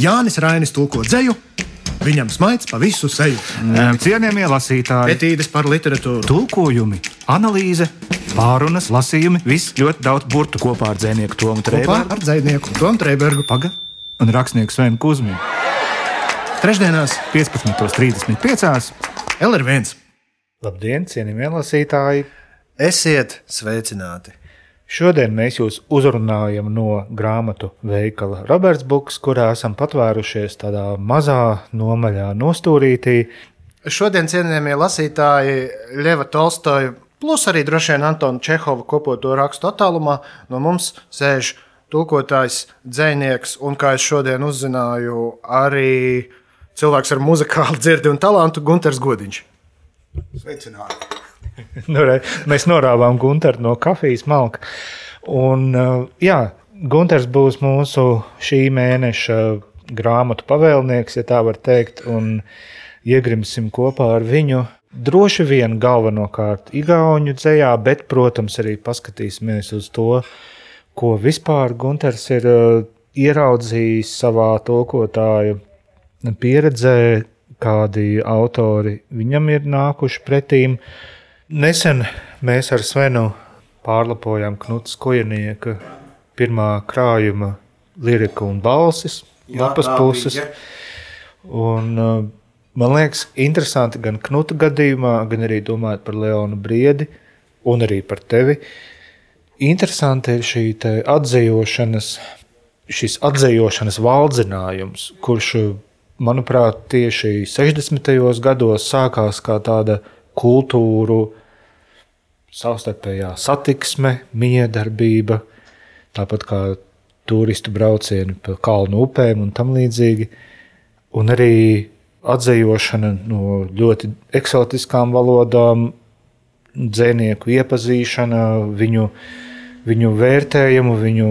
Jānis Rainis tulko dzēju, viņam smaids pa visu seju. Cienījamie lasītāji, Etīdes par literatūru. tulkojumi, analīze, pārunas, lasījumi, viss ļoti daudz burtu Kopā ar dzinieku Tomu Trēbergu. ar dzinieku Tomu Trēbergu. paga un rakstnieku Svenu Kusminu. Trešdienās 15.35. LR1. Labdien, cienījamie lasītāji! Esiet sveicināti! Šodien mēs jūs uzrunājam no grāmatu veikala Roberts Buks, kurā esam patvērušies tādā mazā nomaļā nostūrītī. Šodien cienījamie lasītāji Ļeva Tolstoja, plus arī droši vien Antona Čehova kopoto rakstu attālumā, no mums sēž tulkotājs, dzēnieks un, kā es šodien uzzināju, arī cilvēks ar muzikālu dzirdi un talantu Gunters Godiņš. Sveicināti! Nu, re, mēs norāvām Gunteru no kafijas malka. Un, uh, jā, Gunters būs mūsu šī mēneša grāmatu pavēlnieks, ja tā var teikt, un iegrimsim kopā ar viņu. Droši vien galvenokārt Igaunijas dzējā, bet, protams, arī paskatīsimies uz to, ko vispār Gunters ir uh, ieraudzījis savā tulkotāja pieredzē, kādi autori viņam ir nākuši pretīm. Nesen mēs ar Svenu pārlapojām Knuts Kojanieka pirmā krājuma liriku un balsis, lapas puses. Un, uh, man liekas, interesanti gan Knuta gadījumā, gan arī domājot par Leonu Briedi un arī par tevi. Interesanti ir šī te atzējošanas, šis atzējošanas valdzinājums, kurš, manuprāt, tieši 60. gados sākās kā tāda kultūru, savstarpējā satiksme, miedarbība, tāpat kā turistu braucieni pa kalnu upēm un tam līdzīgi. Un arī atzējošana no ļoti eksotiskām valodām, dzinieku iepazīšana, viņu, viņu vērtējumu, viņu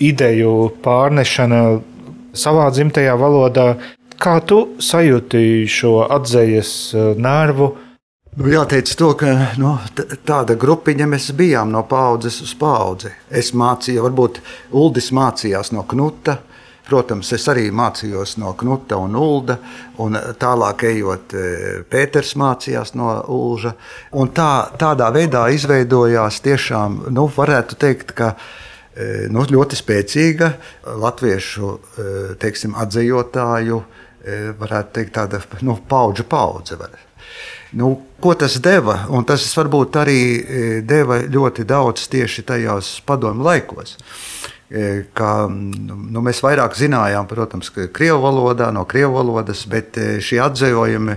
ideju pārnešana savā dzimtajā valodā. Kā tu sajūti šo atzējas eh, nervu? Nu, jāteic to, ka nu, tāda grupiņa mēs bijām no paudzes uz paudzi. Es mācīju, varbūt Uldis mācījās no Knuta. Protams, es arī mācījos no Knuta un Ulda, un tālāk ejot, eh, Pēters mācījās no Ulža. Un tā, tādā veidā izveidojās tiešām, nu, varētu teikt, ka eh, nu, ļoti spēcīga latviešu eh, teiksim, atzīvotāju, varētu teikt, tāda nu, paudžu paudze. Var. Nu, ko tas deva? Un tas varbūt arī e, deva ļoti daudz tieši tajos padomu laikos. E, Kā, nu, mēs vairāk zinājām, protams, krievu valodā, no krievu valodas, bet e, šie atzējumi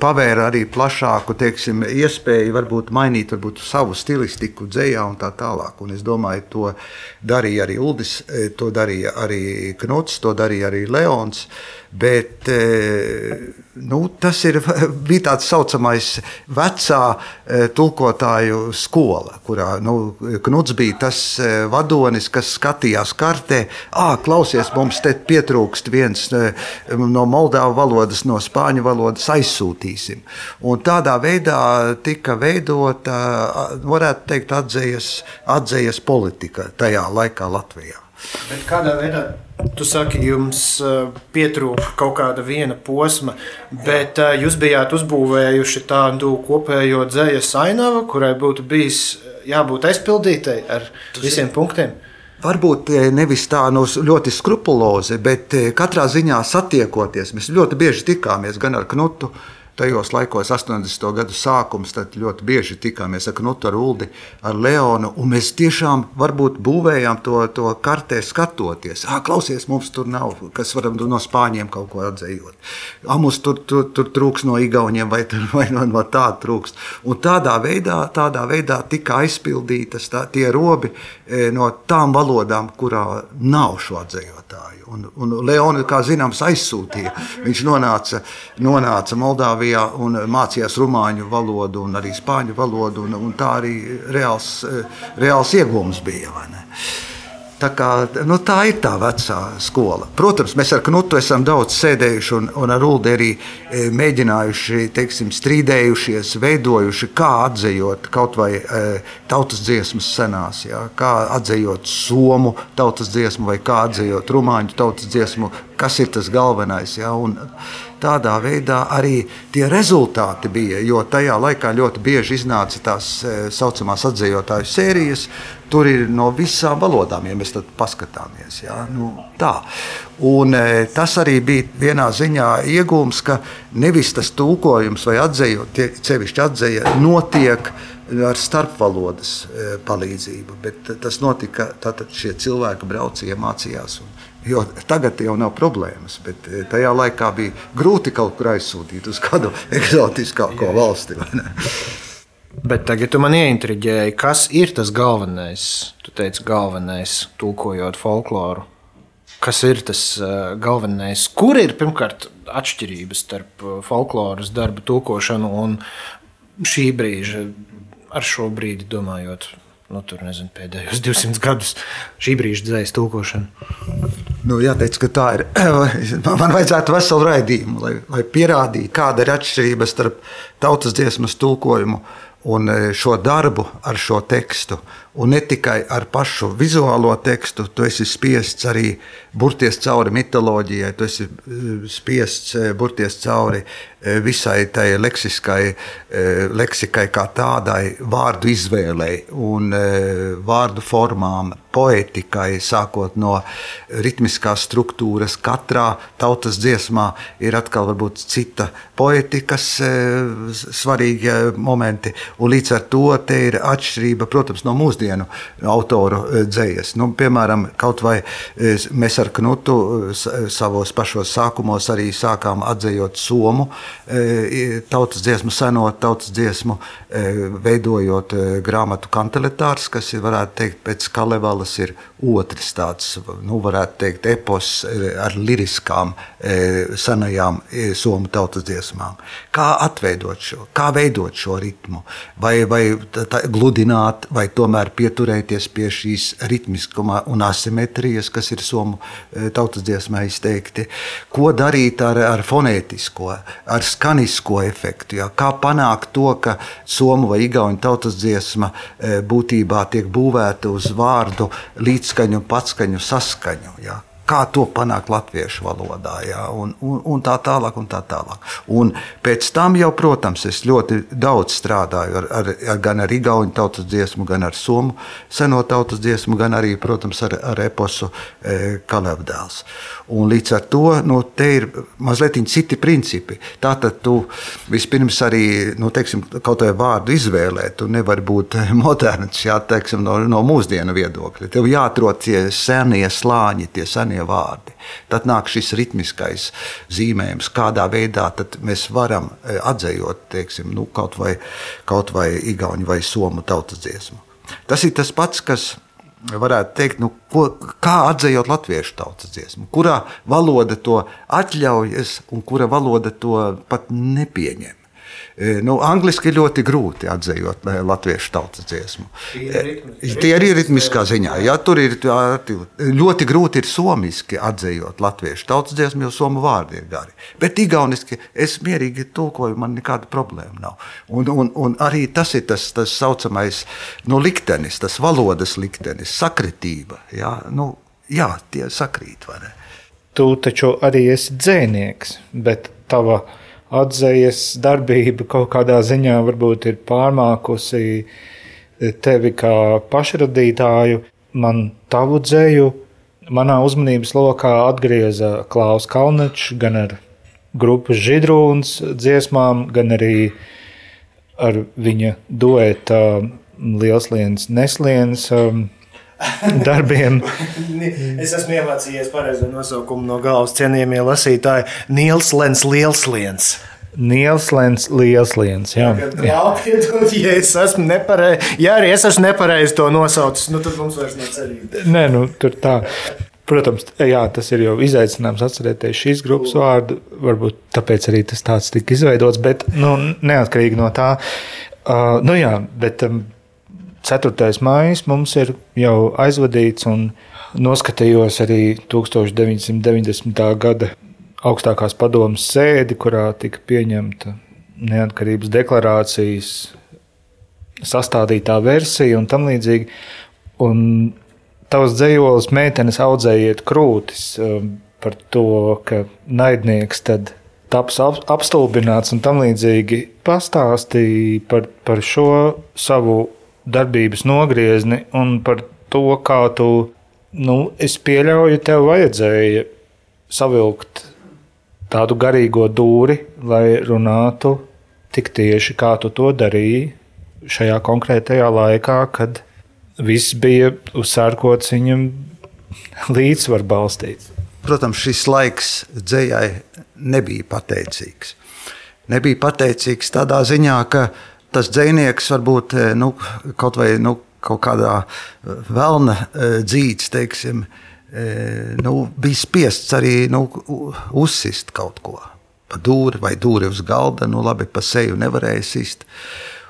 pavēra arī plašāku teiksim, iespēju varbūt mainīt varbūt, savu stilistiku dzējā un tā tālāk. Un es domāju, to darīja arī Uldis, to darīja arī Knuts, to darīja arī Leons. Bet e, nu, tas ir, bija tāds saucamais vecā e, tulkotāju skola, kurā nu, Knuts bija tas e, vadonis, kas skatījās kartē, ah, klausies, mums te pietrūkst viens no Moldāvu valodas, no spāņu valodas, aizsūtīsim. Un tādā veidā tika veidota, varētu teikt, atzējas, atzējas politika tajā laikā Latvijā. Bet kādā veidā tu saki, jums pietrūka kaut kāda viena posma, bet jūs bijāt uzbūvējuši tādu kopējo dzējas ainavu, kurai būtu bijis jābūt aizpildītai ar visiem punktiem? Varbūt nevis tā nu, ļoti skrupulozi, bet katrā ziņā satiekoties. Mēs ļoti bieži tikāmies gan ar Knutu. Tajos laikos, 80. gadu sākums, tad ļoti bieži tikāmies ar Knutu, ar Uldi, ar Leonu. un Mēs tiešām varbūt būvējām to, to kartē, skatoties. Ah, klausies, mums tur nav, kas varam no spāņiem kaut ko atzējot. Ah, mums tur, tur, tur trūks no igauniem, vai, tur, vai no, no tā trūks. Un tādā veidā, tādā veidā tika aizpildītas tā, tie robi eh, no tām valodām, kurā nav šo atzējotāju. Un, un Leona, kā zināms, aizsūtīja. Viņš nonāca, nonāca Moldāvijā un mācījās rumāņu valodu un arī spāņu valodu. Un, un tā arī reāls, eh, reāls iegūms bija. vai ne? Tā, kā, nu, tā ir tā vecā skola. Protams, mēs ar Knutu esam daudz sēdējuši un, un ar Ulu arī e, mēģinājuši, teiksim, strīdējušies, veidojuši, kā atzīt kaut vai e, tautas dziesmas senās, jā, kā atzīt somu tautas dziesmu vai kā atzīt rumāņu tautas dziesmu, kas ir tas galvenais. Jā, un, tādā veidā arī tie rezultāti bija. Jo tajā laikā ļoti bieži iznāca tās tā e, saucamās atzīvotāju sērijas. Tur ir no visām valodām, ja mēs tam paskatāmies. Ja? Nu, tā. Un, e, tas arī bija vienā ziņā iegūms, ka nevis tas tulkojums vai atzējot, sevišķi atzēja, notiek ar starpvalodas e, palīdzību. Bet tas notika, tad šie cilvēki brauca, iemācījās. Un, Jo tagad jau nav problēmas, bet eh, tajā laikā bija grūti kaut kur aizsūtīt uz kādu eksotiskāko valsti. Bet tagad tu man ieintriģēji, kas ir tas galvenais. Tu teici, galvenais, tulkojot folkloru. Kas ir tas uh, galvenais? Kur ir pirmkārt atšķirības starp eh, folkloras darbu tulkošanu un šī brīža, ar šo brīdi domājot? Nu, tur, nezinu, pēdējos 200 gadus šī brīža dzējas tulkošana. Nu, jāteic, ka tā ir. Man vajadzētu veselu raidījumu, lai, lai pierādītu, kāda ir atšķirība starp tautas dziesmas tulkojumu un e, šo darbu ar šo tekstu. Un ne tikai ar pašu vizuālo tekstu, tu esi spiests arī burties cauri mitoloģijai, tu esi e, spiests e, burties cauri visai tai leksiskai, leksikai kā tādai, vārdu izvēlei un vārdu formām, poetikai, sākot no ritmiskās struktūras. Katrā tautas dziesmā ir atkal varbūt cita poetikas svarīgi momenti, un līdz ar to te ir atšķirība, protams, no mūsdienu autoru dzējas. Nu, piemēram, kaut vai mēs ar Knutu savos pašos sākumos arī sākām atzējot somu E, tautas dziesmu, seno tautas dziesmu, e, veidojot e, grāmatu kanteletārs, kas ir, varētu teikt, pēc Kalevalas ir otrs tāds, nu, varētu teikt, epos ar liriskām senajām somu tautas dziesmām. Kā atveidot šo, kā veidot šo ritmu, vai, vai tā, gludināt, vai tomēr pieturēties pie šīs ritmiskuma un asimetrijas, kas ir somu tautas dziesmā izteikti. Ko darīt ar, ar fonētisko, ar skanisko efektu. Ja? Kā panākt to, ka somu vai igauņu tautas dziesma būtībā tiek būvēta uz vārdu līdzskaņu, patskaņu, saskaņu. Ja? Kā to panākt latviešu valodā, ja, un, un, un tā tālāk. Un tā tālāk. Un pēc tam jau, protams, es ļoti daudz strādāju ar, ar, ar, gan ar igauņu tautas dziesmu, gan ar somu seno tautas dziesmu, gan arī, protams, ar, ar eposu e, Kalevdēls. Un līdz ar to nu, te ir mazliet citi principi. Tātad tu vispirms arī nu, teiksim, kaut kādu vārdu izvēlēt. Tu nevari būt moderns jā, teiksim, no, no mūsdienu viedokļa. Tev jāatrod tie senie slāņi, tie senie vārdi. Tad nāk šis ritmiskais zīmējums, kādā veidā mēs varam e, atzējot teiksim, nu, kaut, vai, kaut vai igauņu vai somu tautas dziesmu. Tas ir tas pats, kas varētu teikt, nu, ko, kā atzējot latviešu tautas dziesmu, kurā valoda to atļaujas un kura valoda to pat nepieņem. E, nu, angliski ir ļoti grūti atzīt latviešu tautas dziesmu. Tie ir ritmiskā ziņā. Ja, tur ir ļoti grūti ir somiski atzīt latviešu tautas dziesmu, jo somu vārdi ir gari. Bet igauniski es mierīgi tulkoju, man nekāda problēma nav. Un, un, un arī tas ir tas, tas saucamais nu, liktenis, tas valodas liktenis, sakritība. Ja, nu, jā, tie sakrīt. Tu taču arī esi dzēnieks, bet tava atzējas darbība kaut kādā ziņā varbūt ir pārmākusi tevi kā pašradītāju. Man tavu dzēju manā uzmanības lokā atgrieza Klaus Kalnečs gan ar grupas Židrūns dziesmām, gan arī ar viņa dueta Liels Lienas Neslienas um, darbiem. es esmu iemācījies pareizo nosaukumu no galvas cienījamie lasītāji - Nils Lens Lielslēns. Nils Lens Lielslēns. Jā, jā. ja es esmu nepareizi, ja arī es esmu nepareizi to nosaucis, nu, tad mums vairs nav cerība. Nē, nu, tur tā. Protams, jā, tas ir jau izaicinājums atcerēties šīs grupas vārdu. Varbūt tāpēc arī tas tāds tika izveidots, bet nu, neatkarīgi no tā. Uh, nu jā, bet um, 4. maija mums ir jau aizvadīts, un noskatījos arī 1990. gada augstākās padomas sēdi, kurā tika pieņemta neatkarības deklarācijas sastādītā versija un tam līdzīgi. Un tavs dzējolis meitenes audzējiet krūtis um, par to, ka naidnieks tad taps apstulbināts un tam līdzīgi pastāstīja par, par šo savu darbības nogriezni un par to, kā tu, nu, es pieļauju, tev vajadzēja savilkt tādu garīgo dūri, lai runātu tik tieši kā tu to darīji šajā konkrētajā laikā, kad viss bija uzsārkots viņam līdzsvar balstīts. Protams, šis laiks dzējai nebija pateicīgs. Nebija pateicīgs tādā ziņā, ka tas dzinieks varbūt nu, kaut vai nu, kaut kādā vēlna eh, dzīves, teiksim, nu, bija spiests arī nu, uzsist kaut ko. Pa dūri vai dūri uz galda, nu labi, pa seju nevarēja sist.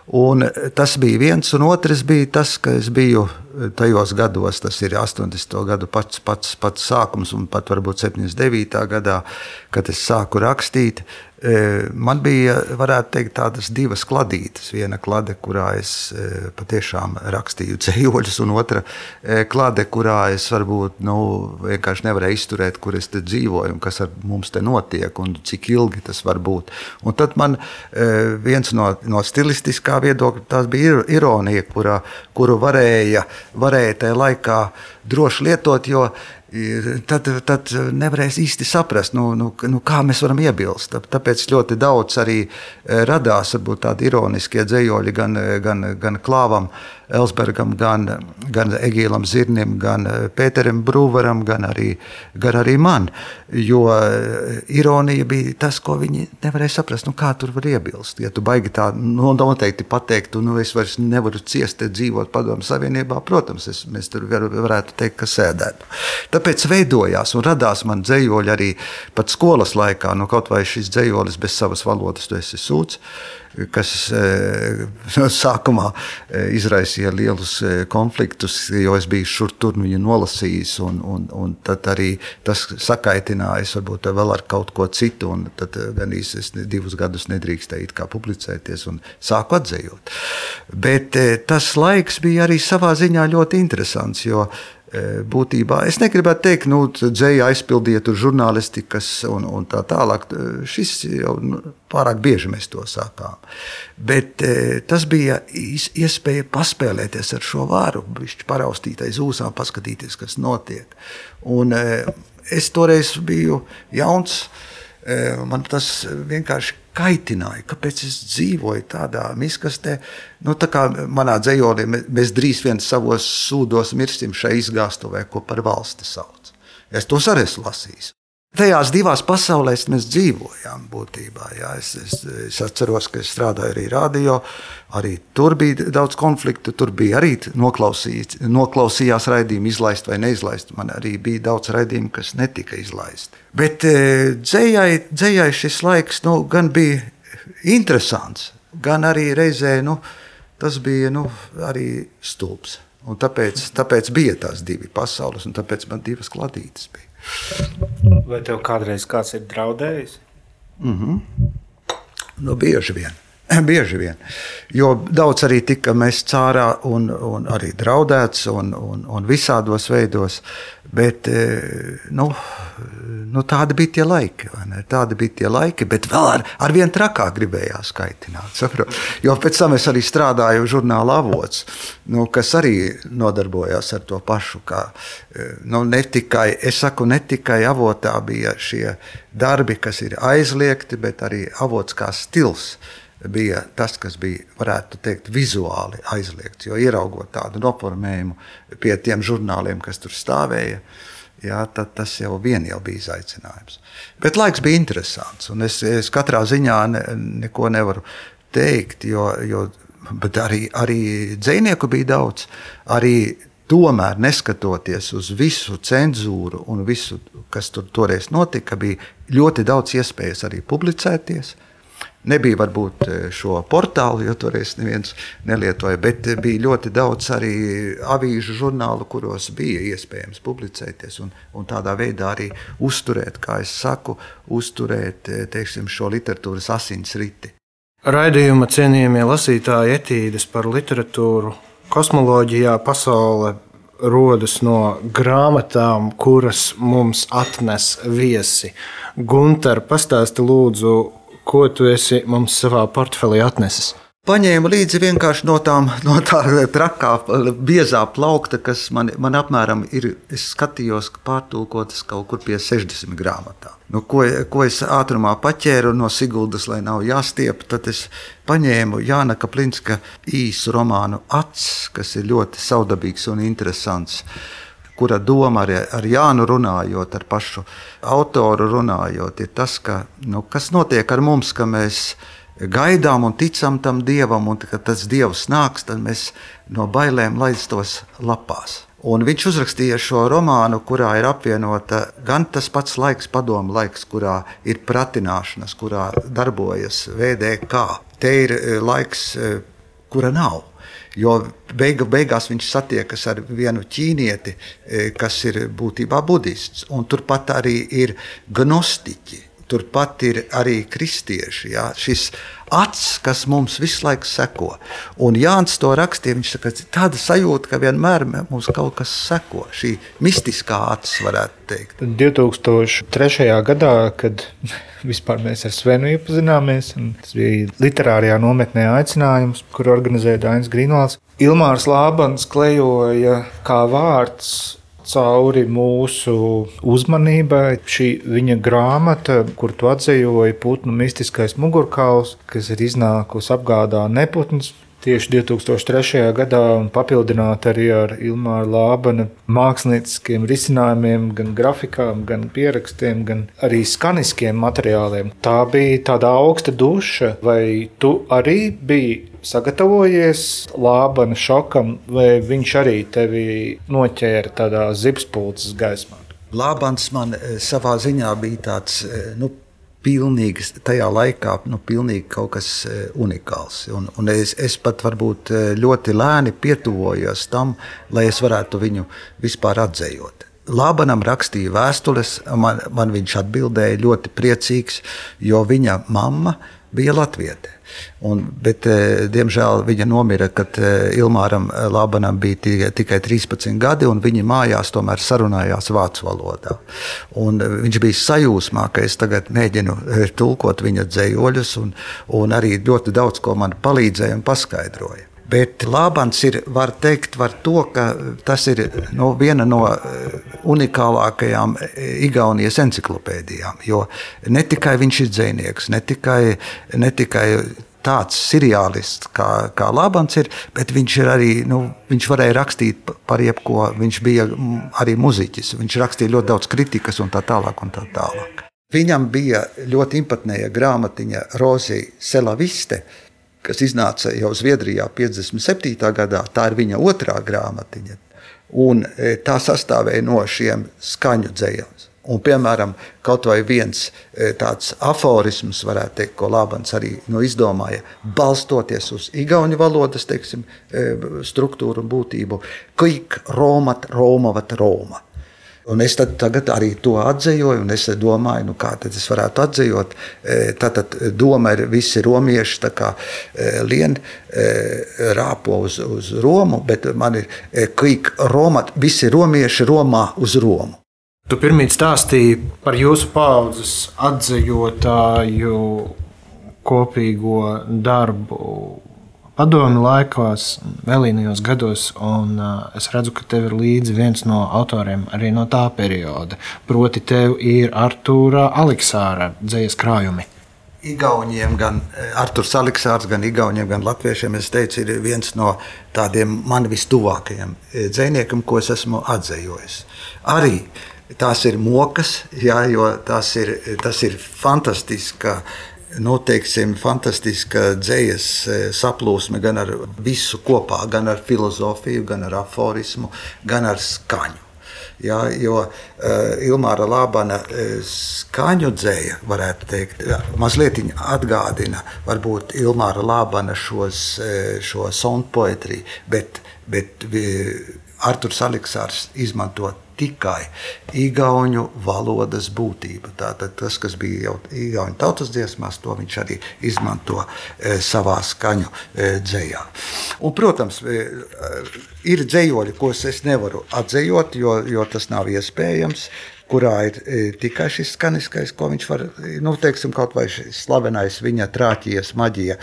Un tas bija viens, un otrs bija tas, ka es biju tajos gados, tas ir 80. gadu pats, pats, pats sākums, un pat varbūt 79. gadā, kad es sāku rakstīt. E, man bija, varētu teikt, tādas divas kladītes. Viena klade, kurā es e, patiešām rakstīju ceļoļus, un otra e, klade, kurā es varbūt nu, vienkārši nevarēju izturēt, kur es dzīvoju un kas ar mums te notiek un cik ilgi tas var būt. Un tad man viens no, no stilistiskā viedokļa tas bija ironija, kurā, kuru varēja, varēja tajā laikā droši lietot, jo tad, tad nevarēs īsti saprast, nu, nu, nu, kā mēs varam iebilst. Tāpēc ļoti daudz arī eh, radās tādi ironiskie dzējoļi gan, gan, gan Klāvam, Elsbergam, gan, gan Egīlam Zirnim, gan Pēteram Brūveram, gan arī, gan arī man. Jo eh, ironija bija tas, ko viņi nevarēja saprast. Nu, kā tur var iebilst? Ja tu baigi tā nu, noteikti pateikt, nu, es vairs nevaru ciest, dzīvot Padomu Savienībā, protams, es, mēs tur var, varētu teikt, ka sēdētu. Tāpēc veidojās un radās man dzējoļi arī pat skolas laikā. Nu, kaut vai šis dzējolis bez savas valodas, tu esi sūds kas eh, sākumā eh, izraisīja lielus eh, konfliktus, jo es biju šur tur viņu nolasījis, un, un, un tad arī tas sakaitinājis varbūt vēl ar kaut ko citu, un tad gan es divus gadus nedrīkstēju kā publicēties un sāku atzējot. Bet tas laiks bija arī savā ziņā ļoti interesants, jo būtībā. Es negribētu teikt, nu, dzēja aizpildīja tur žurnālistikas un, un tā tālāk. E, šis jau nu, pārāk bieži mēs to sākām. Bet e, tas bija iespēja paspēlēties ar šo vāru, paraustīt aiz ūsām, paskatīties, kas notiek. Un, es toreiz biju jauns. Man tas vienkārši kaitināja, kāpēc es dzīvoju tādā miskastē. Nu, tā kā manā dzējolī mēs drīz vien savos sūdos mirsim šai izgāstuvē, ko par valsti sauc. Es tos arī esmu lasījis. Tajās divās pasaulēs mēs dzīvojām būtībā. Jā. Es, es, es atceros, ka es strādāju arī radio. Arī tur bija daudz konfliktu. Tur bija arī noklausījās raidījumi, izlaist vai neizlaist. Man arī bija daudz raidījumu, kas netika izlaisti. Bet e, dzējai, dzējai šis laiks nu, gan bija interesants, gan arī reizē nu, tas bija nu, arī stulbs. Un tāpēc, tāpēc bija tās divas pasaules, un tāpēc man divas kladītes bija. Vai tev kādreiz kāds ir draudējis? Mm -hmm. nu, bieži vien. Bieži vien. Jo daudz arī tika mests ārā, un, un arī draudēts, un, un, un visādos veidos. Bet e, nu, nu, tādi bija tie laiki. Tādi bija tie laiki, bet vēl ar, ar vien trakāk gribējās kaitināt. Saprot? Jo pēc tam es arī strādāju žurnālā avots, nu, kas arī nodarbojās ar to pašu. Kā, e, nu, ne tikai, es saku, ne tikai avotā bija šie darbi, kas ir aizliegti, bet arī avots kā stils bija tas, kas bija, varētu teikt, vizuāli aizliegts. Jo ieraugot tādu noformējumu pie tiem žurnāliem, kas tur stāvēja, jā, tad tas jau vien jau bija izaicinājums. Bet laiks bija interesants, un es, es katrā ziņā ne, neko nevaru teikt, jo, jo arī, arī dzinieku bija daudz. Arī Tomēr, neskatoties uz visu cenzūru un visu, kas tur toreiz notika, bija ļoti daudz iespējas arī publicēties Nebija varbūt šo portālu, jo toreiz neviens nelietoja, bet bija ļoti daudz arī avīžu žurnālu, kuros bija iespējams publicēties un, un tādā veidā arī uzturēt, kā es saku, uzturēt teiksim, šo literatūras asins riti. Raidījuma cienījamie lasītāji etīdes par literatūru kosmoloģijā pasaule rodas no grāmatām, kuras mums atnes viesi. Gunter, pastāsti lūdzu, ko tu esi mums savā portfelī atnesis? Paņēmu līdzi vienkārši no, tām, no tā trakā, biezā plaukta, kas man, man apmēram ir. Es skatījos, ka pārtulkotas kaut kur pie 60 grāmatām. Nu, ko, ko es ātrumā paķēru no Siguldas, lai nav jāstiep, tad es paņēmu Jāna Kaplinska īsu romānu Ats, kas ir ļoti saudabīgs un interesants kura doma ar, ar Jānu runājot, ar pašu autoru runājot, ir tas, ka, nu, kas notiek ar mums, ka mēs gaidām un ticam tam dievam, un kad tas dievs nāks, tad mēs no bailēm laistos lapās. Un viņš uzrakstīja šo romānu, kurā ir apvienota gan tas pats laiks, padomu laiks, kurā ir pratināšanas, kurā darbojas VDK. Te ir e, laiks, e, kura nav. Jo beiga, beigās viņš satiekas ar vienu ķīnieti, e, kas ir būtībā budists. Turpat arī ir gnostiķi, Turpat ir arī kristieši. Jā, šis acis, kas mums visu laiku seko. Un Jānis to rakstīja. Viņš saka, tāda sajūta, ka vienmēr mums kaut kas seko. Šī mistiskā acis, varētu teikt. 2003. gadā, kad vispār mēs ar Svenu iepazināmies, tas bija literārajā nometnē aicinājums, kur organizēja Dainis Grīnvalds. Ilmārs Lābans klejoja kā vārds cauri mūsu uzmanībai. Šī viņa grāmata, kur tu atzīvoji putnu mistiskais mugurkauls, kas ir iznākusi apgādā neputns. Tieši 2003. gadā papildināta arī ar Ilmāra Lābana mākslinieciskiem risinājumiem, gan grafikām, gan pierakstiem, gan arī skaniskiem materiāliem. Tā bija tāda augsta duša, vai tu arī biji sagatavojies Lābana šokam, vai viņš arī tevi noķēra tādā zipspulces gaismā? Lābans man eh, savā ziņā bija tāds. Eh, nu, Pilnīgi tajā laikā nu, pilnīgi kaut kas eh, unikāls. Un, un es, es pat varbūt ļoti lēni pietuvojos tam, lai es varētu viņu vispār atzējot. Lābanam rakstīja vēstules, man, man viņš atbildēja ļoti priecīgs, jo viņa mamma bija Latvieta. Un, bet, eh, diemžēl viņa nomira, kad eh, Ilmāram eh, Labanam bija tikai 13 gadi, un viņi mājās tomēr sarunājās vācu valodā. Un viņš bija sajūsmā, ka es tagad mēģinu tulkot viņa dzējoļus, un, un arī ļoti daudz ko man palīdzēja un paskaidroja. Bet Lābans ir, var teikt, var to, ka tas ir no, viena no unikālākajām Igaunijas encyklopēdijām. Jo ne tikai viņš ir dzinieks, ne tikai, ne tikai tāds seriālists kā, kā Labans ir, bet viņš ir arī, nu, viņš varēja rakstīt par jebko. Viņš bija arī muziķis, viņš rakstīja ļoti daudz kritikas un tā tālāk. Un tā tālāk. Viņam bija ļoti impatnēja grāmatiņa Rozija Selaviste, kas iznāca jau Zviedrijā 57. gadā. Tā ir viņa otrā grāmatiņa. Un e, tā sastāvēja no šiem skaņu dzējiem. Un, piemēram, kaut vai viens e, tāds aforisms, varētu teikt, ko Lābans arī nu, izdomāja, balstoties uz igauņu valodas teiksim, e, struktūru un būtību, klik romat, romavat, roma. Un es tagad arī to atzīvoju, un es domāju, nu, kā es varētu atzīt. E, Tātad doma ir visi romieši kā, lien rāpo uz, uz Romu, bet man ir klik romat, visi romieši Romā uz Romu. Tu pirmie stāstīji par jūsu paudzes atzīvotāju kopīgo darbu padomu laikos, vēlīnijos gados, un uh, es redzu, ka tev ir līdzi viens no autoriem arī no tā perioda. Proti, tev ir Artūra Aleksāra dzējas krājumi. Igauniem, gan Arthurs Aleksārs, gan Igauniem, gan Latviešiem, es teicu, ir viens no tādiem man vistuvākajiem dziniekiem, ko es esmu atzējis. Arī Tās ir mokas, jā, jo tas ir, tas ir fantastiska. Nu, teiksim, fantastiska dzīslas e, saplūsme gan ar visu kopā, gan ar filozofiju, gan ar aforismu, gan ar skaņu. Jā, jo uh, Ilmāra Lābana skaņu dzēja, varētu teikt, mazliet atgādina varbūt Ilmāra Lābana šos, šo sound poetriju, bet, bet Arturs Aleksārs izmanto tikai īgauņu valodas būtība. Tātad tas, kas bija jau īgauņu tautas dziesmās, to viņš arī izmanto e, savā skaņu e, dzējā. Un, protams, e, ir dzējoļi, ko es nevaru atzējot, jo, jo tas nav iespējams kurā ir tikai šis skaniskais, ko viņš var, nu, teiksim, kaut vai šis slavenais viņa trāķijas maģija.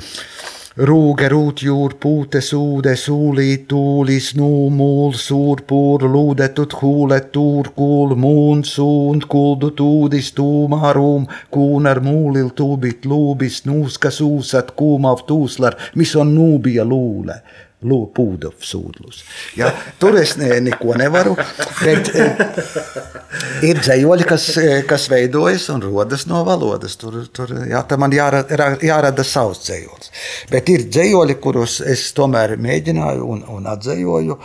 Ruger ut jord, potes ode, soli, tuuli, snu, mul, suurpuur, luudetud huuled, tuurkuul, muun, suund, kuuldud uudis, tuumaruum, kuunar muulil tuubit luubis, nuuska suusad, kuumav tuuslar, mis on Nuubia luule? Sūdlus. Ja, tur es ne, neko nevaru, bet ir dzējoļi, kas, kas veidojas un rodas no valodas. Tur, tur jā, man jārada, jārada savs dzējolis. Bet ir dzējoļi, kurus es tomēr mēģināju un, un atzējoju.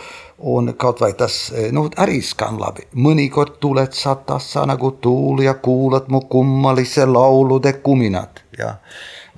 Un kaut vai tas nu, arī skan labi. Mõnikord tuled sa sanagu tuul ja kuulad mu kummalise laulu de kuminat. Ja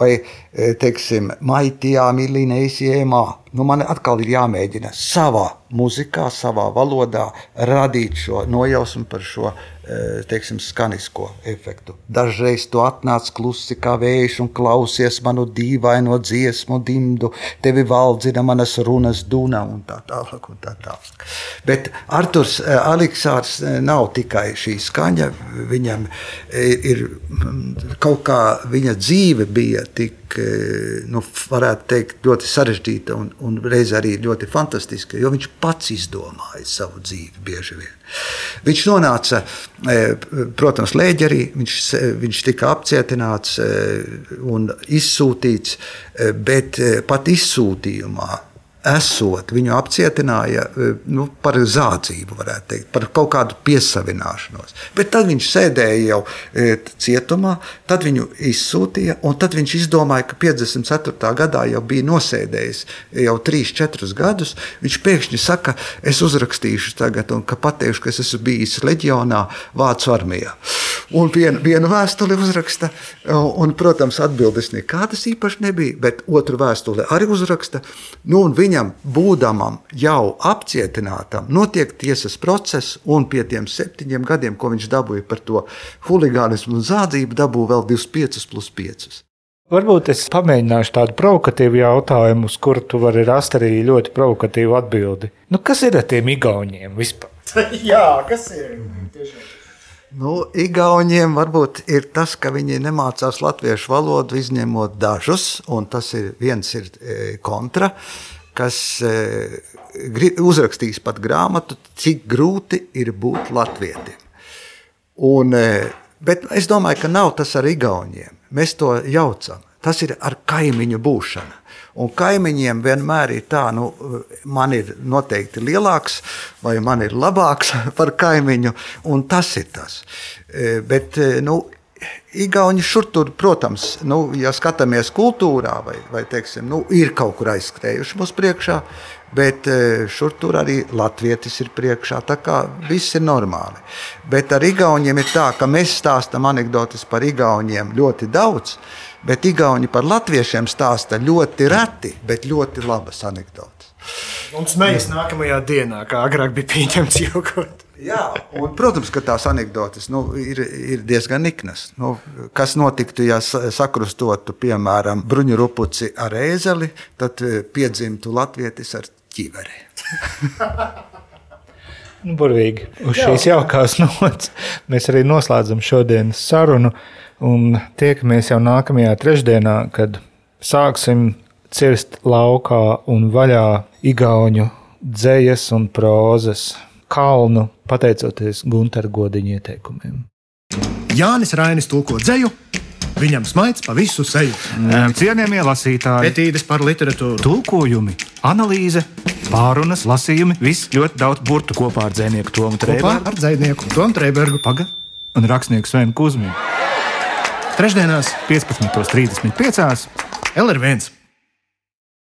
vai, e, teiksim, maitijā, milline esiemā. Nu, man atkal ir jāmēģina savā muzikā, savā valodā radīt šo nojausmu par šo Eh, teiksim, skanisko efektu. Dažreiz tu atnāc klusi kā vējš un klausies manu dīvaino dziesmu dimdu, tevi valdzina manas runas duna un tā tālāk. Un tā tālāk. Bet Arturs eh, Aleksārs eh, nav tikai šī skaņa, viņam ir kaut kā viņa dzīve bija tik nu, varētu teikt, ļoti sarežģīta un, un reizē arī ļoti fantastiska, jo viņš pats izdomāja savu dzīvi bieži vien. Viņš nonāca, e, protams, Lēģerī, viņš, viņš tika apcietināts e, un izsūtīts, e, bet pat izsūtījumā esot, viņu apcietināja e, nu, par zādzību, varētu teikt, par kaut kādu piesavināšanos. Bet tad viņš sēdēja jau e, cietumā, tad viņu izsūtīja, un tad viņš izdomāja, ka 54. gadā jau bija nosēdējis jau 3-4 gadus. Viņš pēkšņi saka, es uzrakstīšu tagad, un ka pateikšu, ka es esmu bijis leģionā Vācu armijā. Un vienu, vienu vēstuli uzraksta, un, protams, atbildes nekādas īpaši nebija, bet otru vēstuli arī uzraksta. Nu, viņam, būdamam jau apcietinātam, notiek tiesas process, un pie tiem septiņiem gadiem, ko viņš dabūja par to huligānismu un zādzību, dabūja vēl 25 plus 5. Varbūt es pamēģināšu tādu provokatīvu jautājumu, uz kuru tu vari rast arī ļoti provokatīvu atbildi. Nu, kas ir ar tiem igauniem vispār? Jā, kas ir? Tiešām. Nu, Igauniem varbūt ir tas, ka viņi nemācās latviešu valodu, izņemot dažus, un tas ir viens ir e, kontra, kas e, uzrakstīs pat grāmatu, cik grūti ir būt latvietim. Un, e, bet es domāju, ka nav tas ar Igauniem. Mēs to jaucam. Tas ir ar kaimiņu būšanu. Un kaimiņiem vienmēr ir tā, nu, man ir noteikti lielāks, vai man ir labāks par kaimiņu, un tas ir tas. E, bet, e, nu, Igauni šur tur, protams, nu, ja skatāmies kultūrā, vai, vai teiksim, nu, ir kaut kur aizskrējuši mums priekšā, bet e, šur tur arī latvietis ir priekšā. Tā kā viss ir normāli. Bet ar Igauniem ir tā, ka mēs stāstam anekdotas par Igauniem ļoti daudz. Bet Igauni par latviešiem stāsta ļoti reti, bet ļoti labas anekdotas. Un smējas nākamajā dienā, kā agrāk bija pieņemts jogurt. Jā, un, protams, ka tās anekdotas nu, ir, ir diezgan niknas. Nu, kas notiktu, ja sakrustotu, piemēram, bruņurupuci ar ēzeli, tad eh, piedzimtu latvietis ar ķiveri. nu, burvīgi. Uz šīs jaukās nots mēs arī noslēdzam šodienas sarunu. Un tiekamies jau nākamajā trešdienā, kad sāksim cirst laukā un vaļā igauņu dzējas un prozas kalnu, pateicoties Gunter godiņa ieteikumiem. Jānis Rainis tulko dzēju. Viņam smaids pa visu seju. Cienījamie lasītāji, etīdes par literatūru, tulkojumi, analīze, pārunas, lasījumi, viss ļoti daudz burtu kopā ar dzinieku Tomu Trēbergu. Ar dzinieku Tomu Trēbergu Paga un rakstnieku Svenu Kuzminu. Trešdienās, 15.35. LR1.